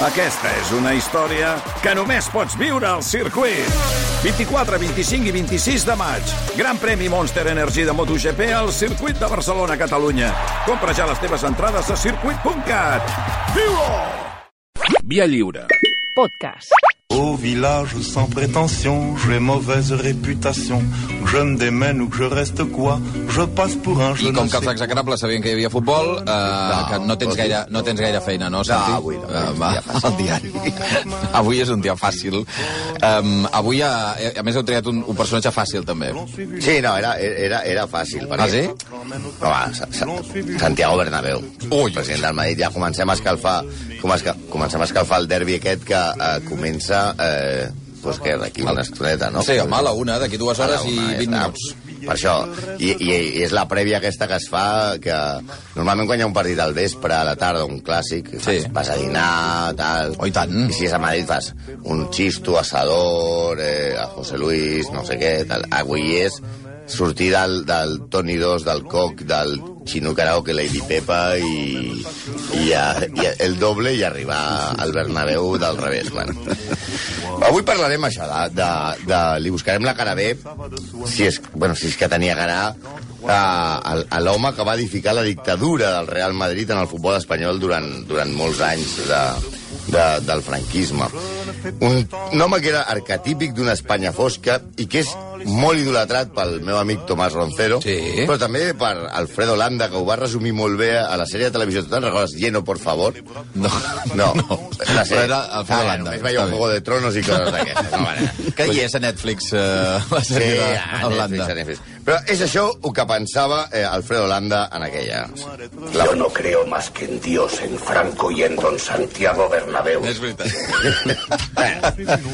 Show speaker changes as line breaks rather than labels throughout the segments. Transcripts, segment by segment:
Aquesta és una història que només pots viure al circuit. 24, 25 i 26 de maig. Gran premi Monster Energy de MotoGP al circuit de Barcelona, Catalunya. Compra ja les teves entrades a circuit.cat. Viu-ho!
Via lliure.
Podcast.
Au village sans prétention, j'ai mauvaise réputation. Je me démène ou que je reste quoi, je passe pour un je
I com que els execrables sabien que hi havia futbol, eh, no, que no tens, gaire, no tens gaire feina, no, Santi?
avui no,
Eh,
és un
va,
dia fàcil.
el diari. avui és un dia fàcil. Um, avui, a, a més, heu triat un, un personatge fàcil, també.
Sí, no, era, era, era fàcil. Perquè...
Ah, sí?
Home, Sa- Sa- Santiago Bernabéu,
Ui.
president del Madrid. Ja comencem a escalfar, com esca, comencem a escalfar el derbi aquest que eh, comença... Eh, doncs què, d'aquí una estoneta, no?
Sí, home, a la una, d'aquí dues hores i
una, ja
20
està.
minuts.
Per això. I, i, I és la prèvia aquesta que es fa, que normalment quan hi ha un partit al vespre, a la tarda, un clàssic,
Sí.
vas, vas a dinar, tal...
Oh, i tant.
I si és a Madrid fas un xisto, asador, eh, a José Luis, no sé què, tal. Avui és sortir del, del Toni 2, del Coc, del Xino Karaoke, Lady Pepa i, i, a, i a, el doble i arribar al Bernabéu del revés. Bueno. Avui parlarem això, de, de, de, li buscarem la cara bé, si és, bueno, si és que tenia cara, a, a l'home que va edificar la dictadura del Real Madrid en el futbol espanyol durant, durant molts anys de, de, del franquisme. Un, un home que era arquetípic d'una Espanya fosca i que és molt idolatrat pel meu amic Tomàs Roncero,
Sí.
però també per Alfredo Landa, que ho va resumir molt bé a la sèrie de televisió. Tu te'n recordes? Lleno, por favor?
No,
No.
no.
La
Però era Alfredo
Ah,
Landa.
Només veia un
Està bé.
Juego de Tronos i coses d'aquestes. No, vale.
Que hi és a Netflix, eh, la
Sí,
sèrie
a
de
Netflix, a Netflix. Però és això el que pensava eh, Alfredo Landa en aquella... La...
Yo no creo más que en Dios, en Franco y en don Santiago Bernabéu.
És veritat.
Eh?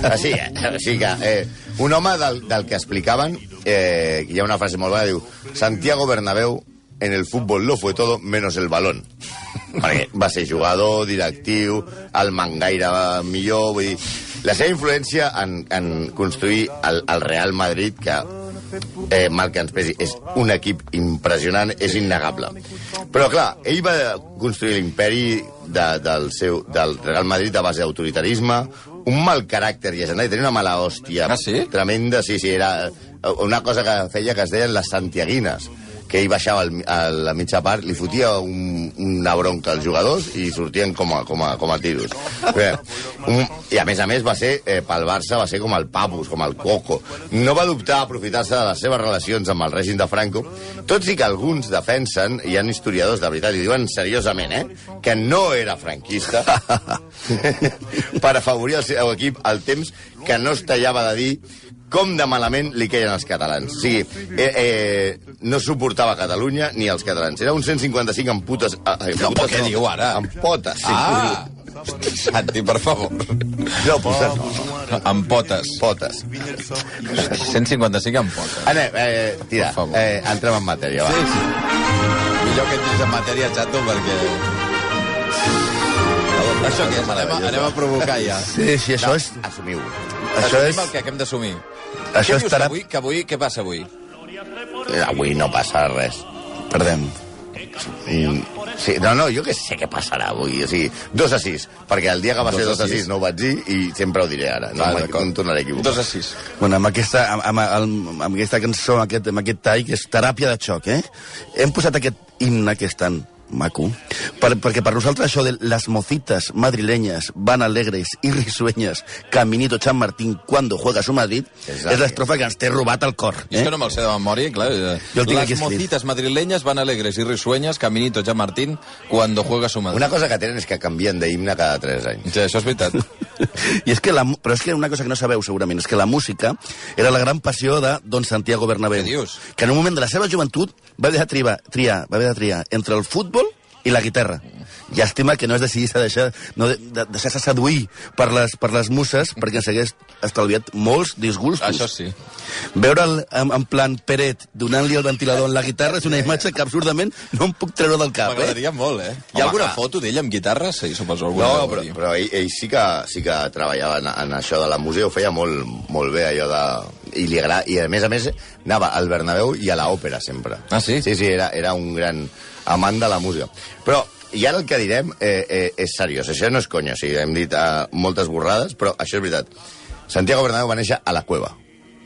així que eh, un home del, del que explicaven, eh, hi ha una frase molt bona, diu Santiago Bernabéu en el fútbol lo fue todo menos el balón. Perquè va ser jugador, directiu, el mangaire millor, vull dir... La seva influència en, en construir el, el Real Madrid, que eh, mal que ens pesi, és un equip impressionant, és innegable. Però, clar, ell va construir l'imperi de, del, seu, del Real Madrid a base d'autoritarisme, un mal caràcter llegendari, tenia una mala hòstia
Ah, sí?
tremenda, sí, sí, era una cosa que feia que es deien les santiaguines que ell baixava al, a la mitja part, li fotia un, una bronca als jugadors i sortien com a, com a, com a tiros. Bé, un, I a més a més va ser, eh, pel Barça, va ser com el Papus, com el Coco. No va dubtar a aprofitar-se de les seves relacions amb el règim de Franco, tot i que alguns defensen, i hi ha historiadors de veritat, i diuen seriosament, eh, que no era franquista per afavorir el seu equip al temps que no es tallava de dir com de malament li queien els catalans. O sigui, eh, eh, no suportava Catalunya ni els catalans. Era un 155 amb putes... Eh,
No, però què diu ara?
Amb potes, sí.
Ah! Santi, per favor.
No, putes no.
Amb potes.
Potes.
155 amb potes.
Anem, eh, tira, eh, entrem en matèria, va.
Sí, sí. Millor que entris en matèria, xato, perquè... Això què és? Anem a, anem a provocar ja.
Sí, sí, això és...
Assumiu.
Això
Assumim
és...
el que, que hem d'assumir.
Això
què
és
dius
terap-
que avui, que avui... Què passa avui?
Eh, Avui no passa res.
Perdem.
Mm, Sí, no, no, jo que sé què passarà avui. O sigui, 2 a 6, perquè el dia que va
Dos
ser
a
2 a
sis.
6 no ho vaig dir i sempre ho diré ara. No,
Ah,
no em tornaré a equivocar.
2 a 6.
Bueno, amb aquesta, amb, amb, amb aquesta cançó, amb aquest, amb aquest tall, que és teràpia de xoc, eh? Hem posat aquest himne que és tan maco, per, perquè per nosaltres això de les mocitas madrileñas van alegres y risueñas caminito San Martín cuando juega su Madrid
Exacte.
és l'estrofa que ens té robat el cor.
Jo és
Eh?
que no me'l sé de memòria, clar. eh,
Jo el tinc escrit.
mocitas madrileñas van alegres y risueñas caminito Jean Martín cuando juega su madre.
Una cosa que tenen és que canvien d'himne cada 3 anys.
Sí, això és veritat.
I és que la, però és que una cosa que no sabeu segurament és que la música era la gran passió de Don Santiago Bernabéu. Que en un moment de la seva joventut va haver de triar, triar, va haver de triar entre el futbol i la guitarra. Llàstima que no es decidís a deixar, no de, de, deixar-se seduir per les, per les muses perquè ens hagués estalviat molts disgustos.
Això sí.
Veure'l en, en plan Peret donant-li el ventilador en la guitarra és una imatge que absurdament no em puc treure del cap. Eh?
M'agradaria molt, eh? Hi
Home,
ha alguna foto d'ell amb guitarra? Sí, suposo.
No, però, però ell, ell sí, que, sí que treballava en, en això de la música, ho feia molt, molt bé, allò de... I, li agrada, I a més a més anava al Bernabéu i a l'òpera sempre.
Ah, sí?
Sí, sí, era, era un gran amant de la música. Però I ara el que direm eh, eh, és seriós. Això no és conya, o sigui, hem dit eh, moltes borrades, però això és veritat. Santiago Bernabéu va néixer a la cueva.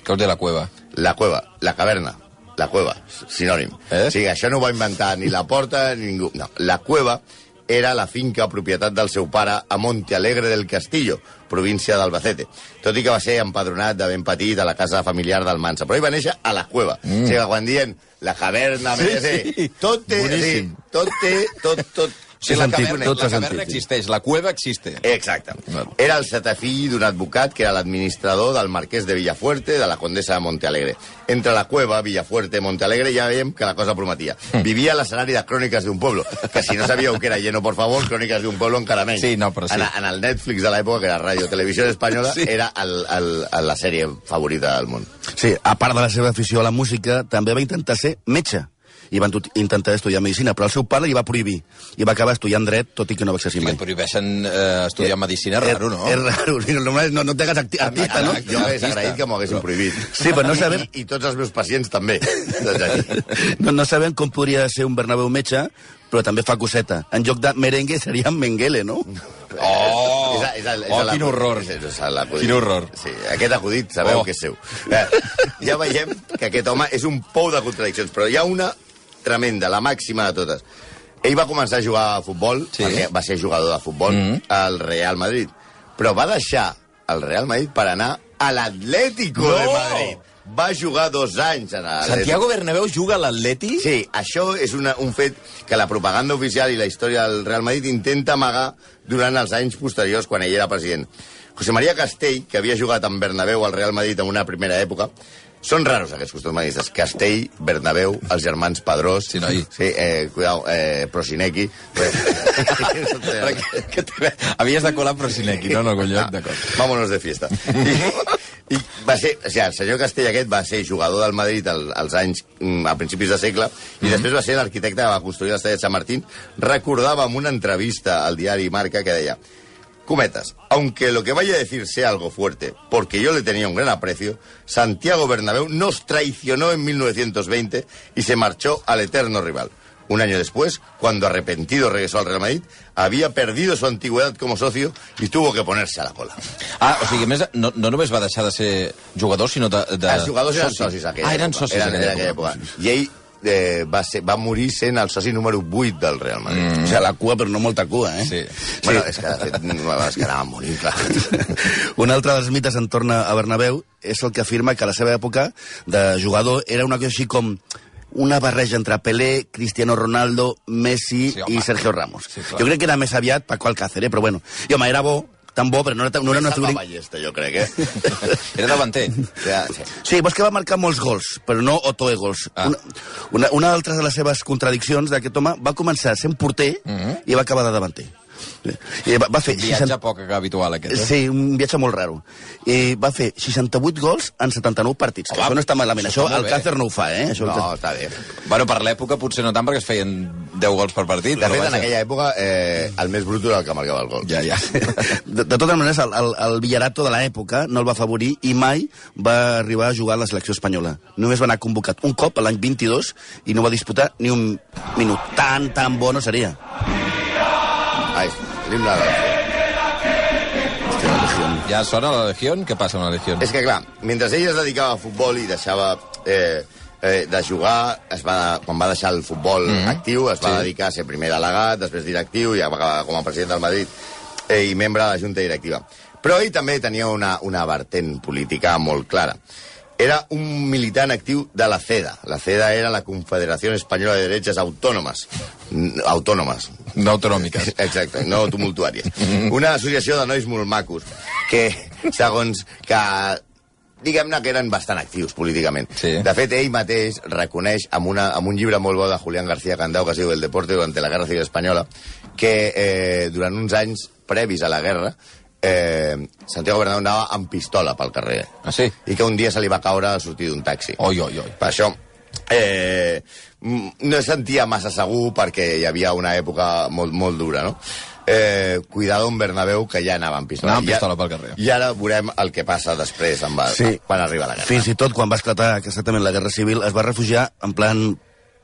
Què de la cueva?
La cueva, la caverna, la cueva, sinònim.
Eh?
O sigui, això no ho va inventar ni la porta ni ningú. No, la cueva era la finca propietat del seu pare a Monte Alegre del Castillo, província d'Albacete. Tot i que va ser empadronat de ben petit a la casa familiar del Mansa. Però ell va néixer a la cueva. Mm. O sigui, quan dient la caverna... Sí, sí. Tot té... Sí, tot té... Tot, tot,
Sigui, la
sentit,
caverna,
tot
la caverna
sí.
existeix, la cueva existe.
Exacte.
Bueno.
Era el setè fill d'un advocat que era l'administrador del marquès de Villafuerte de la condessa de Montealegre. Entre la cueva, Villafuerte Montealegre ja veiem que la cosa prometia. Vivia a l'escenari de Cròniques d'un pueblo, que si no sabíeu que era lleno, por favor, Cròniques d'un pueblo encara menys.
Sí, no, però sí.
En, en el Netflix de l'època, que era Radio Televisió Espanyola,
Sí.
sí. era el, el, el, la sèrie favorita del món.
Sí, a part de la seva afició a la música, també va intentar ser metge i van tot- intentar estudiar medicina, però el seu pare li va prohibir i va acabar estudiant dret, tot i que no va exercir
Que
mai.
prohibeixen eh, estudiar medicina, és raro, no?
És raro, no, no, no t'hagas acti- artista, no?
Jo m'hagués agraït que m'ho haguessin prohibit.
Sí, però no sabem-
I, I, tots els meus pacients també.
No, no sabem com podria ser un Bernabéu metge, però també fa coseta. En lloc de merengue seria Mengele, no?
Oh!
És, és, és, és
Oh,
la-
quin horror.
És, és l'acudit.
Quin horror.
Sí, aquest acudit sabeu
Oh.
que és seu. Eh, ja veiem que aquest home és un pou de contradiccions, però hi ha una tremenda, la màxima de totes. Ell va començar a jugar a futbol,
Sí.
perquè va ser jugador de futbol, mm -hmm. al Real Madrid. Però va deixar el Real Madrid per anar a l'Atlético
No!
de Madrid. Va jugar dos anys en l'Atlético.
Santiago Bernabéu juga a l'Atleti?
Sí, això és una, un fet que la propaganda oficial i la història del Real Madrid intenta amagar durant els anys posteriors, quan ell era president. José María Castell, que havia jugat amb Bernabéu al Real Madrid en una primera època, són raros aquests costums madridistes. Castell, Bernabéu, els germans Pedrós...
Sí, noi.
Sí, eh, cuidao, eh,
te- Havies de colar Prosinecki, no, no, collons, d'acord.
Vámonos de fiesta. I, i va ser, o sigui, el senyor Castell aquest va ser jugador del Madrid al, als anys, mm, a principis de segle, i després va ser l'arquitecte que va construir l'estadi de Sant Martín. Recordava en una entrevista al diari Marca que deia Cometas, aunque lo que vaya a decir sea algo fuerte, porque yo le tenía un gran aprecio, Santiago Bernabéu nos traicionó en 1920 y se marchó al eterno rival. Un año después, cuando arrepentido regresó al Real Madrid, había perdido su antigüedad como socio y tuvo que ponerse a la cola.
Ah, o sigui, més, no, no només va deixar de ser jugador, sinó de... de
Els jugadors eren socis aquella
Ah, eren socis
eren,
aquella
en aquella
època.
època. I ell eh, va, ser, va morir sent el soci número 8 del Real Madrid.
O sigui, la cua, però no molta cua, eh?
Sí.
Bueno, és que, de fet, és que anava morint, clar.
Un altre dels mites en torn a Bernabéu és el que afirma que a la seva època de jugador era una cosa així com una barreja entre Pelé, Cristiano Ronaldo, Messi
Sí, home.
i Sergio Ramos.
Sí, clar.
jo crec que era més aviat Paco Alcácer, eh? però bueno. I home, era bo, tan bo, però no era, no era una figura...
Ballesta, jo crec, eh?
Era davanter.
Ja, sí.
Sí, vols que va marcar molts gols, però no Otoe gols.
Ah.
Una, una, una altra de les seves contradiccions d'aquest home va començar sent porter i va acabar de davanter. I va, va fer
Viatge
60
poc habitual, aquest. Eh?
Sí, un viatge molt raro. I va fer 68 gols en 79 partits. Que
Home,
això no està malament.
això
Això, el. Càcer no ho fa, eh? Això
No, està bé.
Bueno, per l'època potser no tant, perquè es feien 10 gols per partit.
De fet, en aquella època, eh, el més brut era el que marcava el gol.
Ja, ja.
De, de totes maneres, el, el, el Villarato de l'època no el va afavorir i mai va arribar a jugar a la selecció espanyola. Només va anar convocat un cop, a l'any 22, i no va disputar ni un minut. Tan, tan bo no seria.
Ai, tenim la...
Hòstia, la Legión.
Ja sona la Legió? Què passa amb la Legió?
És que, clar, mentre ell es dedicava a futbol i deixava eh, eh, de jugar, es va, quan va deixar el futbol mm -hmm. actiu, es va
Sí.
dedicar a ser primer delegat, després directiu, i acabar com a president del Madrid eh, i membre de la Junta Directiva. Però ell també tenia una, una vertent política molt clara. Era un militant actiu de la CEDA. La CEDA era la Confederación Española de Derechas Autónomas. N- Autònomes,
No autonòmiques.
Exacte, no tumultuàries. Una associació de nois molt macos que, segons que diguem-ne que eren bastant actius políticament.
Sí.
De fet, ell mateix reconeix amb, una, amb un llibre molt bo de Julián García Candau que es diu El deporte durante la guerra civil espanyola que eh, durant uns anys previs a la guerra eh, Santiago Bernabéu anava amb pistola pel carrer
Ah, sí?
i que un dia se li va caure al sortir d'un taxi.
Oi, oi, oi.
Per això eh, no es sentia massa segur perquè hi havia una època molt, molt dura, no? Eh, cuidado amb Bernabéu, que ja anava amb pistola.
Anava amb
a-
pistola pel carrer.
I ara veurem el que passa després amb,
Sí.
quan arriba la guerra.
Fins i tot quan va esclatar exactament la Guerra Civil es va refugiar en plan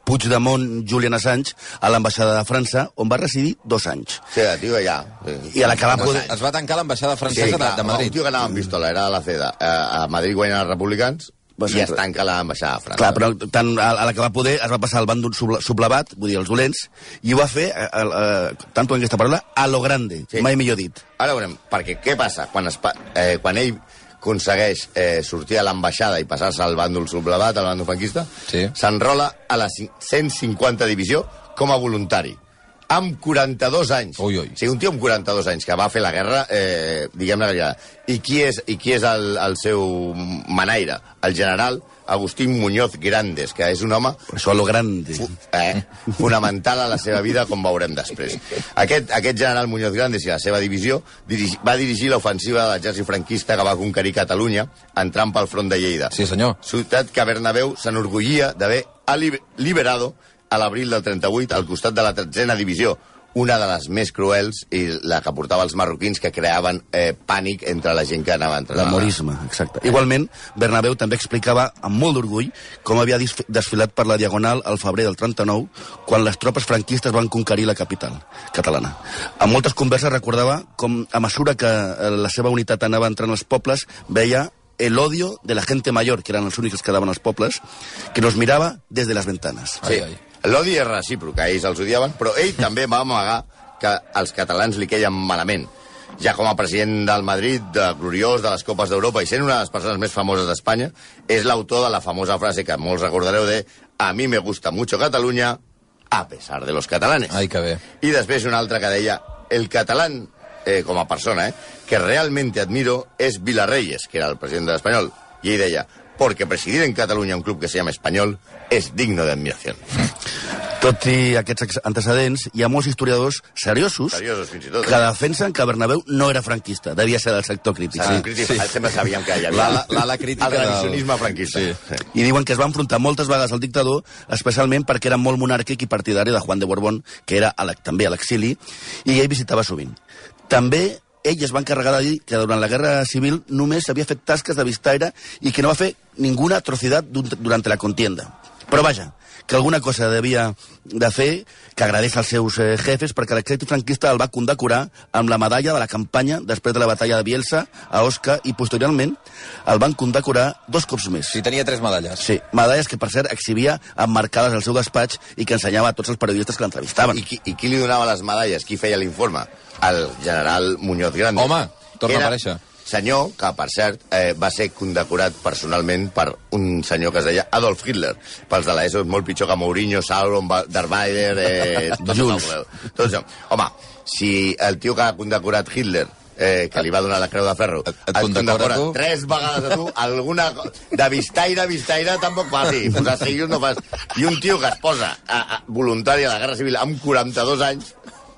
Puigdemont Julian Assange a l'ambaixada de França, on va residir dos anys.
Sí, el tio allà. Sí.
I a la que va poder...
Es va tancar l'ambaixada francesa de, de
Un
Madrid.
tio que anava amb pistola, era la CEDA. Eh, a Madrid guanyen els republicans
Va
i
ser-
es tanca l'ambaixada de França.
Clar, però tant a, a la que va poder es va passar al bàndol sublevat, vull dir, els dolents, i ho va fer, eh, eh, tant en aquesta paraula, a lo grande,
Sí.
sí. mai millor dit.
Ara veurem, perquè què passa? Quan, es, eh, quan ell aconsegueix eh, sortir a l'ambaixada i passar-se al bàndol sublevat, al bàndol franquista,
Sí.
s'enrola a la cin- 150 divisió com a voluntari amb 42 anys.
Ui, ui.
O sigui, un tio amb 42 anys que va fer la guerra, eh, diguem-ne. I qui és, i qui és el, el seu manaire? El general Agustín Muñoz Grandes, que és un home
això lo grande.
fu- eh, fonamental a la seva vida, com veurem després. Aquest, aquest general Muñoz Grandes i la seva divisió dirigi, va dirigir l'ofensiva de l'exèrcit franquista que va conquerir Catalunya entrant pel front de Lleida.
Sí, senyor.
Ciutat que Bernabéu s'enorgullia d'haver liberado a l'abril del 38 al costat de la tretzena divisió, una de les més cruels i la que portava els marroquins que creaven eh, pànic entre la gent que anava a entrar.
L'amorisme, exacte. Igualment, Bernabéu també explicava amb molt d'orgull com havia desfilat per la Diagonal al febrer del 39, quan les tropes franquistes van conquerir la capital catalana. En moltes converses recordava com, a mesura que eh, la seva unitat anava entrant als pobles, veia el odio de la gente mayor, que eren els únics que quedaven als pobles, que nos mirava des de les ventanes.
Sí,
Ai, ai.
L'odi és recíproc, ells els odiaven, però ell també va amagar que els catalans li queien malament. Ja com a president del Madrid, de gloriós de les Copes d'Europa i sent una de les persones més famoses d'Espanya, és l'autor de la famosa frase que molts recordareu de «A mi me gusta mucho Catalunya, a pesar de los catalanes».
Ai, que bé.
I després una altra que deia el catalán, eh, com a persona, eh, que realmente admiro es Vilarreyes, que era el president de l'Espanyol. I ell deia, porque presidir en Cataluña un club que se llama Español es digno de admiración.
Tot i aquests antecedents, hi ha molts historiadors seriosos,
Seriosos, fins i tot, eh?
que defensen que Bernabéu no era franquista, devia ser del sector crític.
Sí,
Sí.
crític, sí. Sempre sabíem que hi havia
L'ala- crítica
el revisionisme
del-
franquista.
Sí.
I diuen que es va enfrontar moltes vegades al dictador, especialment perquè era molt monàrquic i partidari de Juan de Borbón, que era a la, també a l'exili, i ell visitava sovint. També ell es va encarregar de dir que durant la Guerra Civil només havia fet tasques de vistaire i que no va fer ninguna atrocidad dun- durant la contienda. Però vaja, que alguna cosa devia de fer que agradés als seus eh, jefes perquè l'exèrcit franquista el va condecorar amb la medalla de la campanya després de la batalla de Bielsa a Osca i posteriorment el van condecorar dos cops més.
Sí, tenia tres medalles.
Sí, medalles que, per cert, exhibia emmarcades al seu despatx i que ensenyava a tots els periodistes que l'entrevistaven.
I qui, I qui li donava les medalles? Qui feia l'informe? El general Muñoz Grande.
Home, torna
Que
a
era
aparèixer.
Senyor que, per cert, eh, va ser condecorat personalment per un senyor que es deia Adolf Hitler. Pels de l'ESO és molt pitjor que Mourinho, Sauron, Vader... Eh, tots
Junts.
Tots no. Home, si el tio que ha condecorat Hitler eh, que li va donar la creu de ferro,
Et- et condecora tu?
tres vegades a tu, alguna de vistaire, vistaire, tampoc faci. Posar sellos no fas. I un tio que es posa a, a, voluntari a la Guerra Civil amb 42 anys...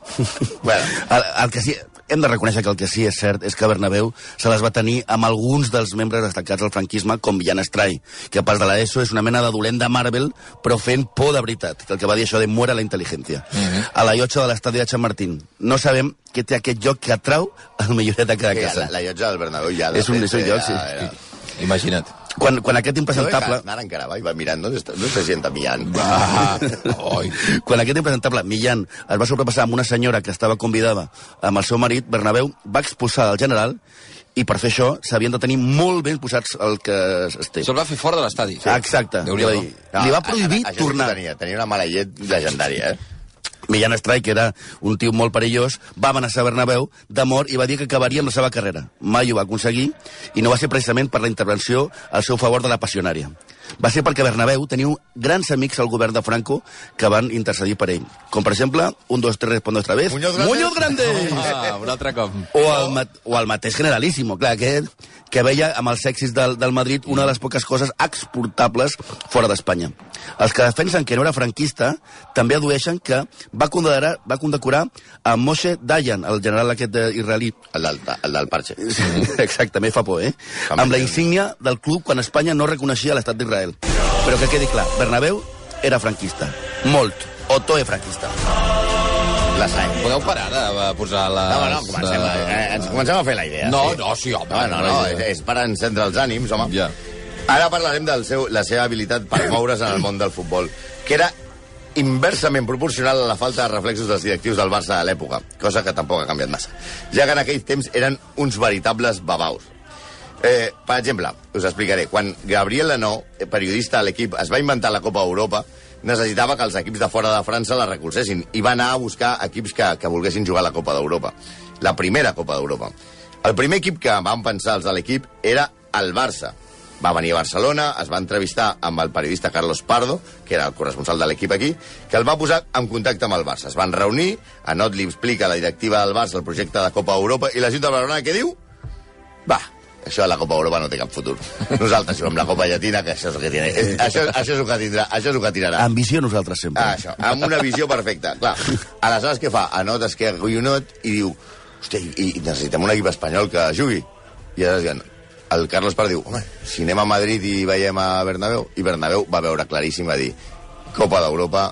bueno,
El, el que sí, hem de reconèixer que el que sí és cert és que Bernabéu se les va tenir amb alguns dels membres destacats del franquisme, com Villan Estrai, que a part de l'ESO és una mena de dolent de Marvel, però fent por de veritat, que el que va dir això de muera la intel·ligència. A la llotja de l'estadi de Chamartín. No sabem què té aquest lloc que atrau el milloret de cada casa.
la, la llotja del Bernabéu ja... de
És un- és un lloc, sí.
era-
Imagina't.
Quan, quan aquest
No,
impresentable...
Ara encara va i va mirant, no, no se sienta mirant.
Ah, oi.
Quan aquest impresentable, Millán, es va sobrepassar amb una senyora que estava convidada amb el seu marit, Bernabéu va expulsar el general i per fer això s'havien de tenir molt ben posats el que es té.
Se'l va fer fora de l'estadi.
Ah, Exacte. Li va, dir, li va prohibir
a- a- sí que
tornar.
Tenia, tenia una mala llet legendària, eh?
Millán Estrai, que era un tio molt perillós, va amenaçar Bernabéu de mort i va dir que acabaria amb la seva carrera. Mai ho va aconseguir i no va ser precisament per la intervenció al seu favor de la passionària. Va ser perquè Bernabéu tenia grans amics al govern de Franco que van intercedir per ell. Com, per exemple, un, dos, tres, respondo otra vez.
Muñoz Grande.
Muñoz Grande!
Ah, un altre cop.
O el, o el mateix Generalíssimo, clar, aquest que veia amb els èxits del, del Madrid una de les poques coses exportables fora d'Espanya. Els que defensen que no era franquista també adueixen que va condecorar, va condecorar a Moshe Dayan, el general aquest de- israelí.
El del, el del parche.
Exactament, fa por, eh?
També
Amb la insígnia del club quan Espanya no reconeixia l'estat d'Israel. Però que quedi clar, Bernabéu era franquista. Molt. Otoe franquista.
La sang.
Podeu parar de posar les...
No, no, comencem, a, eh, ens comencem a fer la idea.
No,
sí.
no, sí, home,
No, no, no, és, és per encendre els ànims, home.
Ja.
Ara parlarem de la seva habilitat per moure's en el món del futbol, que era inversament proporcional a la falta de reflexos dels directius del Barça de l'època, cosa que tampoc ha canviat massa, ja que en aquell temps eren uns veritables babaus. Eh, per exemple, us explicaré, quan Gabriel Lenó, periodista a l'equip, es va inventar la Copa Europa, necessitava que els equips de fora de França la recolzessin i va anar a buscar equips que, que volguessin jugar a la Copa d'Europa. La primera Copa d'Europa. El primer equip que van pensar els de l'equip era el Barça. Va venir a Barcelona, es va entrevistar amb el periodista Carlos Pardo, que era el corresponsal de l'equip aquí, que el va posar en contacte amb el Barça. Es van reunir, a Not li explica la directiva del Barça el projecte de Copa Europa, i la Junta de Barcelona què diu? Va, això de la Copa Europa no té cap futur. Nosaltres juguem la Copa Llatina, que això és el que tiene. Això, això és el que tindrà, això és el que tirarà.
Ambició nosaltres sempre.
Ah, això, amb una visió perfecta. Clar, aleshores què fa? Anot es queda collonot i diu hòstia, i, i necessitem un equip espanyol que jugui. I aleshores diuen, el Carlos Pardo diu, home, si anem a Madrid i veiem a Bernabéu, i Bernabéu va veure claríssim, va dir, Copa d'Europa,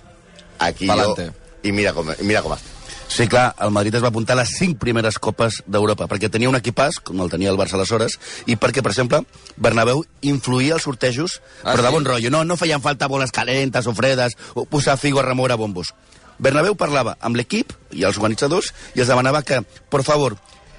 aquí
Pa'lante.
jo... I mira com, mira com està.
Sí, clar, el Madrid es va apuntar a les cinc primeres copes d'Europa, perquè tenia un equipàs, com el tenia el Barça aleshores, i perquè, per exemple, Bernabéu influïa als sortejos,
Ah,
però de
sí?
bon rotllo. No, no feien falta boles calentes o fredes, o posar figo a remoure bombos. Bernabéu parlava amb l'equip i els organitzadors i els demanava que, por favor,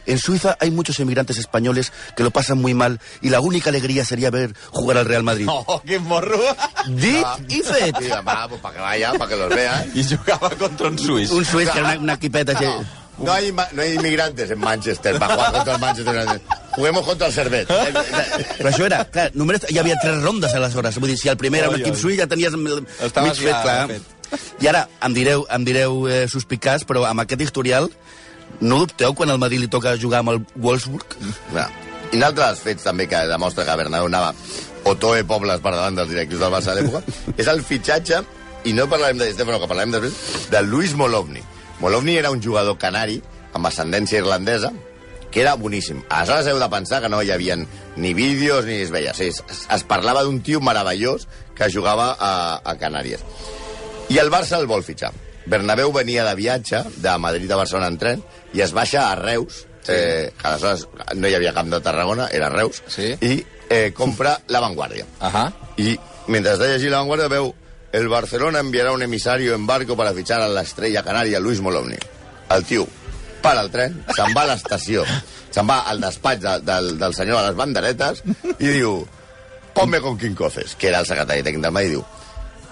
en Suiza hay muchos emigrantes españoles que lo pasan muy mal y la única alegría sería ver jugar al Real Madrid.
Oh, quin morro!
Dit i fet.
I va, pues, para que vaya, para que los vea.
I jugava contra un suís.
Un suís que era una, una equipeta... així.
No hay, no hay inmigrantes en Manchester para jugar contra el Manchester United. Juguemos contra el Servet.
Però això era, clar, només hi havia tres rondes aleshores. Vull dir, si el primer era un equip
oi.
suís, ja tenies mig
Estaves
fet,
ja
clar.
fet.
I ara, em direu, em direu eh, suspicàs, però amb aquest historial, no dubteu quan al Madrid li toca jugar amb el Wolfsburg?
Ja. I un altre dels fets també que demostra que Bernabéu anava o toe pobles per davant dels directius del Barça de l'època és el fitxatge, i no parlarem de Di Stefano, que parlarem després, de Luis Molovni. Molovni era un jugador canari amb ascendència irlandesa que era boníssim. Aleshores heu de pensar que no hi havia ni vídeos ni es veia. Sí, es, es parlava d'un tio meravellós que jugava a, a Canàries. I el Barça el vol fitxar. Bernabéu venia de viatge de Madrid a Barcelona en tren i es baixa a Reus, sí. eh, que aleshores no hi havia camp de Tarragona, era Reus,
Sí.
i eh, compra La Vanguardia.
Ahà.
Y mientras está allí La Vanguardia veu el Barcelona enviará un emisario en barco para fichar a la estrella canaria Luis Molovni. El tio para el tren, se'n va a l'estació, se'n va al despatx de, del, del senyor de les banderetes i diu ponme con Quincoces, que era el secretari tècnic del Madrid, i diu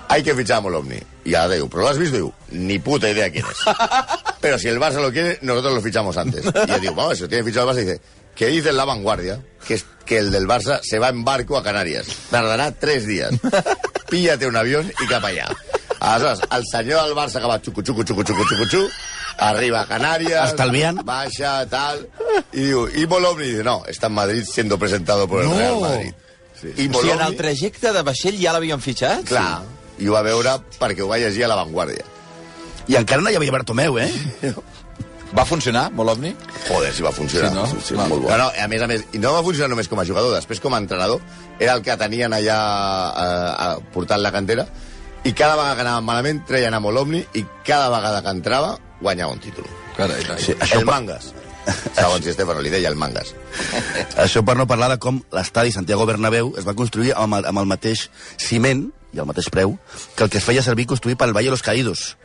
hay que fichar a Molovni. Y ahora digo, ¿pero lo has visto? Digo, ni puta idea quién es. Pero si el Barça lo quiere, nosotros lo fichamos antes. Y yo digo, vamos, si lo tiene fichado el Barça, dice, que dice en la vanguardia que, es, que el del Barça se va en barco a Canarias. Tardará tres días. Píllate un avión y cap allà. Aleshores, el senyor del Barça que va xucu, xucu, xucu, xucu, xucu, xucu, arriba a Canarias,
Estalviant.
baixa, tal, y digo, y Molovni dice, no, está en Madrid siendo presentado por el
No.
Real Madrid. Sí. I
O sigui, en el trajecte de vaixell ja l'havien fitxat?
Clar, i ho va veure perquè ho va llegir a La Vanguardia.
I encara no hi havia Bartomeu, eh?
Va funcionar, Molovni?
Joder, si va funcionar.
Sí, no?
Sí, sí,
Va.
molt bo. No, no, a més a més, i no va funcionar només com a jugador, després com a entrenador, era el que tenien allà eh, portant la cantera, i cada vegada que anaven malament treien a Molovni i cada vegada que entrava guanyava un títol.
Carai, carai.
Sí,
Això el Mangas. Segons si Estefano li deia el Mangas.
això per no parlar de com l'estadi Santiago Bernabéu es va construir amb el, amb el mateix ciment i el mateix preu que el que es feia servir construir pel Valle de los Caídos.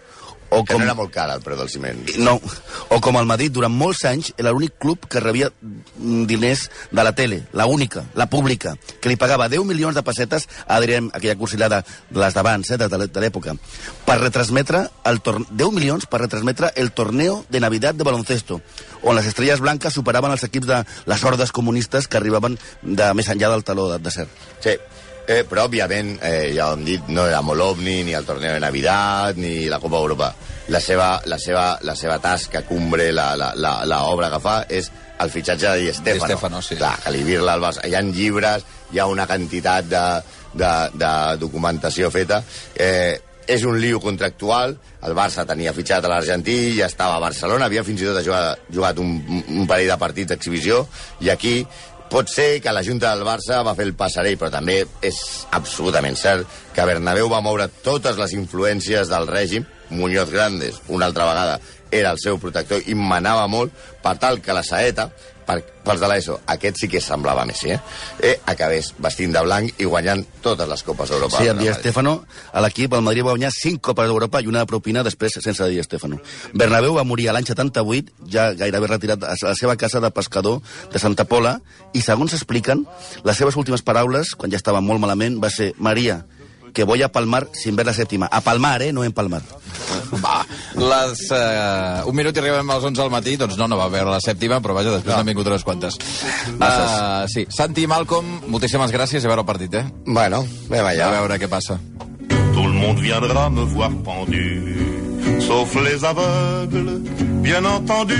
O
Que no era molt car el preu del ciment.
No, o com el Madrid, durant molts anys, era l'únic club que rebia mm, diners de la tele, la única, la pública, que li pagava 10 milions de pessetes a Adrián, aquella cursilada de les d'abans, eh, de, de, l'època, per retransmetre el torn... 10 milions per retransmetre el torneo de Navidad de baloncesto, on les estrelles blanques superaven els equips de les hordes comunistes que arribaven de més enllà del taló de, de ser.
Sí, eh, però òbviament, eh, ja ho hem dit, no era Molovni, ni el torneo de Navidad, ni la Copa Europa. La seva, la seva, la seva tasca, cumbre, la, la, la, la obra que fa és el fitxatge de Di Stefano.
Di Stefano, sí.
Clar, que li virla al Barça. Hi ha llibres, hi ha una quantitat de, de, de documentació feta. Eh, és un lío contractual, el Barça tenia fitxat a l'Argentí, ja estava a Barcelona, havia fins i tot jugat, jugat un, un parell de partits d'exhibició, i aquí pot ser que la Junta del Barça va fer el passarell, però també és absolutament cert que Bernabéu va moure totes les influències del règim, Muñoz Grandes, una altra vegada, era el seu protector i manava molt per tal que la saeta per, pels de l'ESO, aquest sí que semblava Messi, eh? eh acabés vestint de blanc i guanyant totes les Copes d'Europa.
Sí, amb Di. Stefano, a l'equip, el Madrid va guanyar 5 Copes d'Europa i una propina després sense Di Stefano. Bernabéu va morir a l'any 78, ja gairebé retirat a la seva casa de pescador de Santa Pola, i segons expliquen, les seves últimes paraules, quan ja estava molt malament, va ser Maria, que voy a palmar sin ver la sèptima. A palmar, eh? No en palmar.
Va, les, uh, un minut i arribem als 11 al matí, doncs no, no va veure la sèptima, però vaja, després n'han vingut unes quantes. Uh, sí, Santi i Malcolm, moltíssimes gràcies i a veure el partit, eh?
Bueno, anem
A
allà.
veure què passa.
Tout le monde viendra me voir pendu, sauf les aveugles, bien entendu.